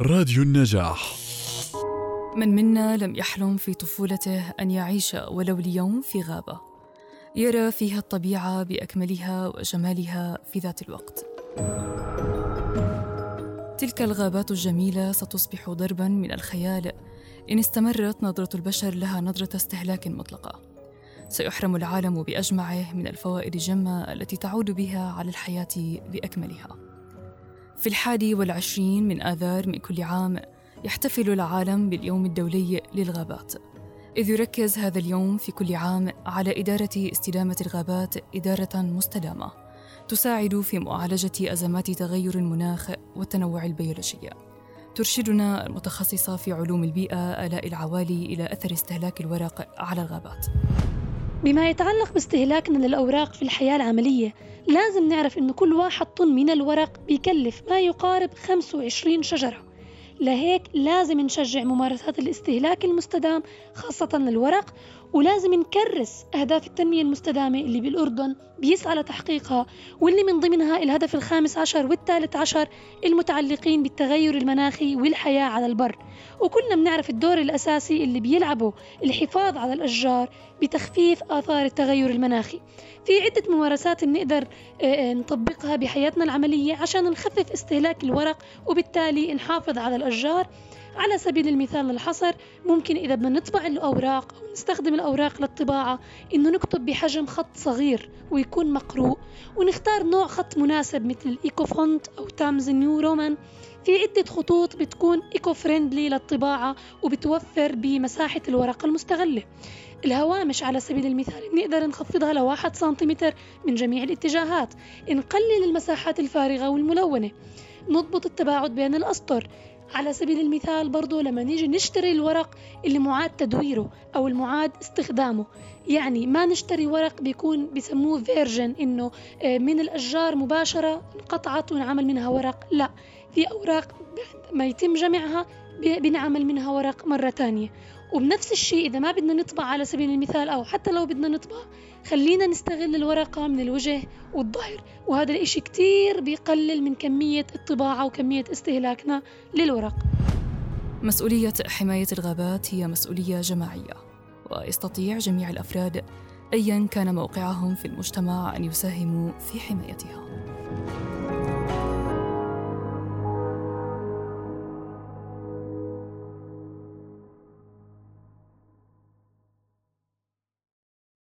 راديو النجاح. من منا لم يحلم في طفولته أن يعيش ولو ليوم في غابة. يرى فيها الطبيعة بأكملها وجمالها في ذات الوقت. تلك الغابات الجميلة ستصبح ضربا من الخيال. إن استمرت نظرة البشر لها نظرة استهلاك مطلقة. سيحرم العالم بأجمعه من الفوائد الجمة التي تعود بها على الحياة بأكملها. في الحادي والعشرين من آذار من كل عام يحتفل العالم باليوم الدولي للغابات. إذ يركز هذا اليوم في كل عام على إدارة استدامة الغابات إدارة مستدامة تساعد في معالجة أزمات تغير المناخ والتنوع البيولوجي. ترشدنا المتخصصة في علوم البيئة آلاء العوالي إلى أثر استهلاك الورق على الغابات. بما يتعلق باستهلاكنا للأوراق في الحياة العملية لازم نعرف إنه كل واحد طن من الورق بيكلف ما يقارب 25 شجرة. لهيك لازم نشجع ممارسات الاستهلاك المستدام خاصة الورق ولازم نكرس أهداف التنمية المستدامة اللي بالأردن بيسعى لتحقيقها واللي من ضمنها الهدف الخامس عشر والثالث عشر المتعلقين بالتغير المناخي والحياة على البر. وكلنا بنعرف الدور الأساسي اللي بيلعبه الحفاظ على الأشجار بتخفيف آثار التغير المناخي. في عدة ممارسات بنقدر آه، آه، نطبقها بحياتنا العملية عشان نخفف استهلاك الورق وبالتالي نحافظ على الأشجار. على سبيل المثال لا الحصر ممكن إذا بدنا نطبع الأوراق أو نستخدم الأوراق للطباعة إنه نكتب بحجم خط صغير ويكون مقروء. ونختار نوع خط مناسب مثل ال Eco font أو Times New Roman. في عدة خطوط بتكون eco friendly للطباعة وبتوفر بمساحة الورقة المستغلة. الهوامش على سبيل المثال نقدر نخفضها لواحد سنتيمتر من جميع الاتجاهات. نقلل المساحات الفارغة والملونة. نضبط التباعد بين الأسطر. على سبيل المثال برضو لما نيجي نشتري الورق اللي معاد تدويره أو المعاد استخدامه. يعني ما نشتري ورق بيكون بسموه فيرجن إنه آه، من الأشجار مباشرة انقطعت ونعمل منها ورق. لا في أوراق ما يتم جمعها بنعمل منها ورق مرة تانية. وبنفس الشيء إذا ما بدنا نطبع على سبيل المثال أو حتى لو بدنا نطبع خلينا نستغل الورقة من الوجه والظهر. وهذا الإشي كتير بيقلل من كمية الطباعة وكمية استهلاكنا للورق. مسؤولية حماية الغابات هي مسؤولية جماعية ويستطيع جميع الأفراد أيا كان موقعهم في المجتمع أن يساهموا في حمايتها.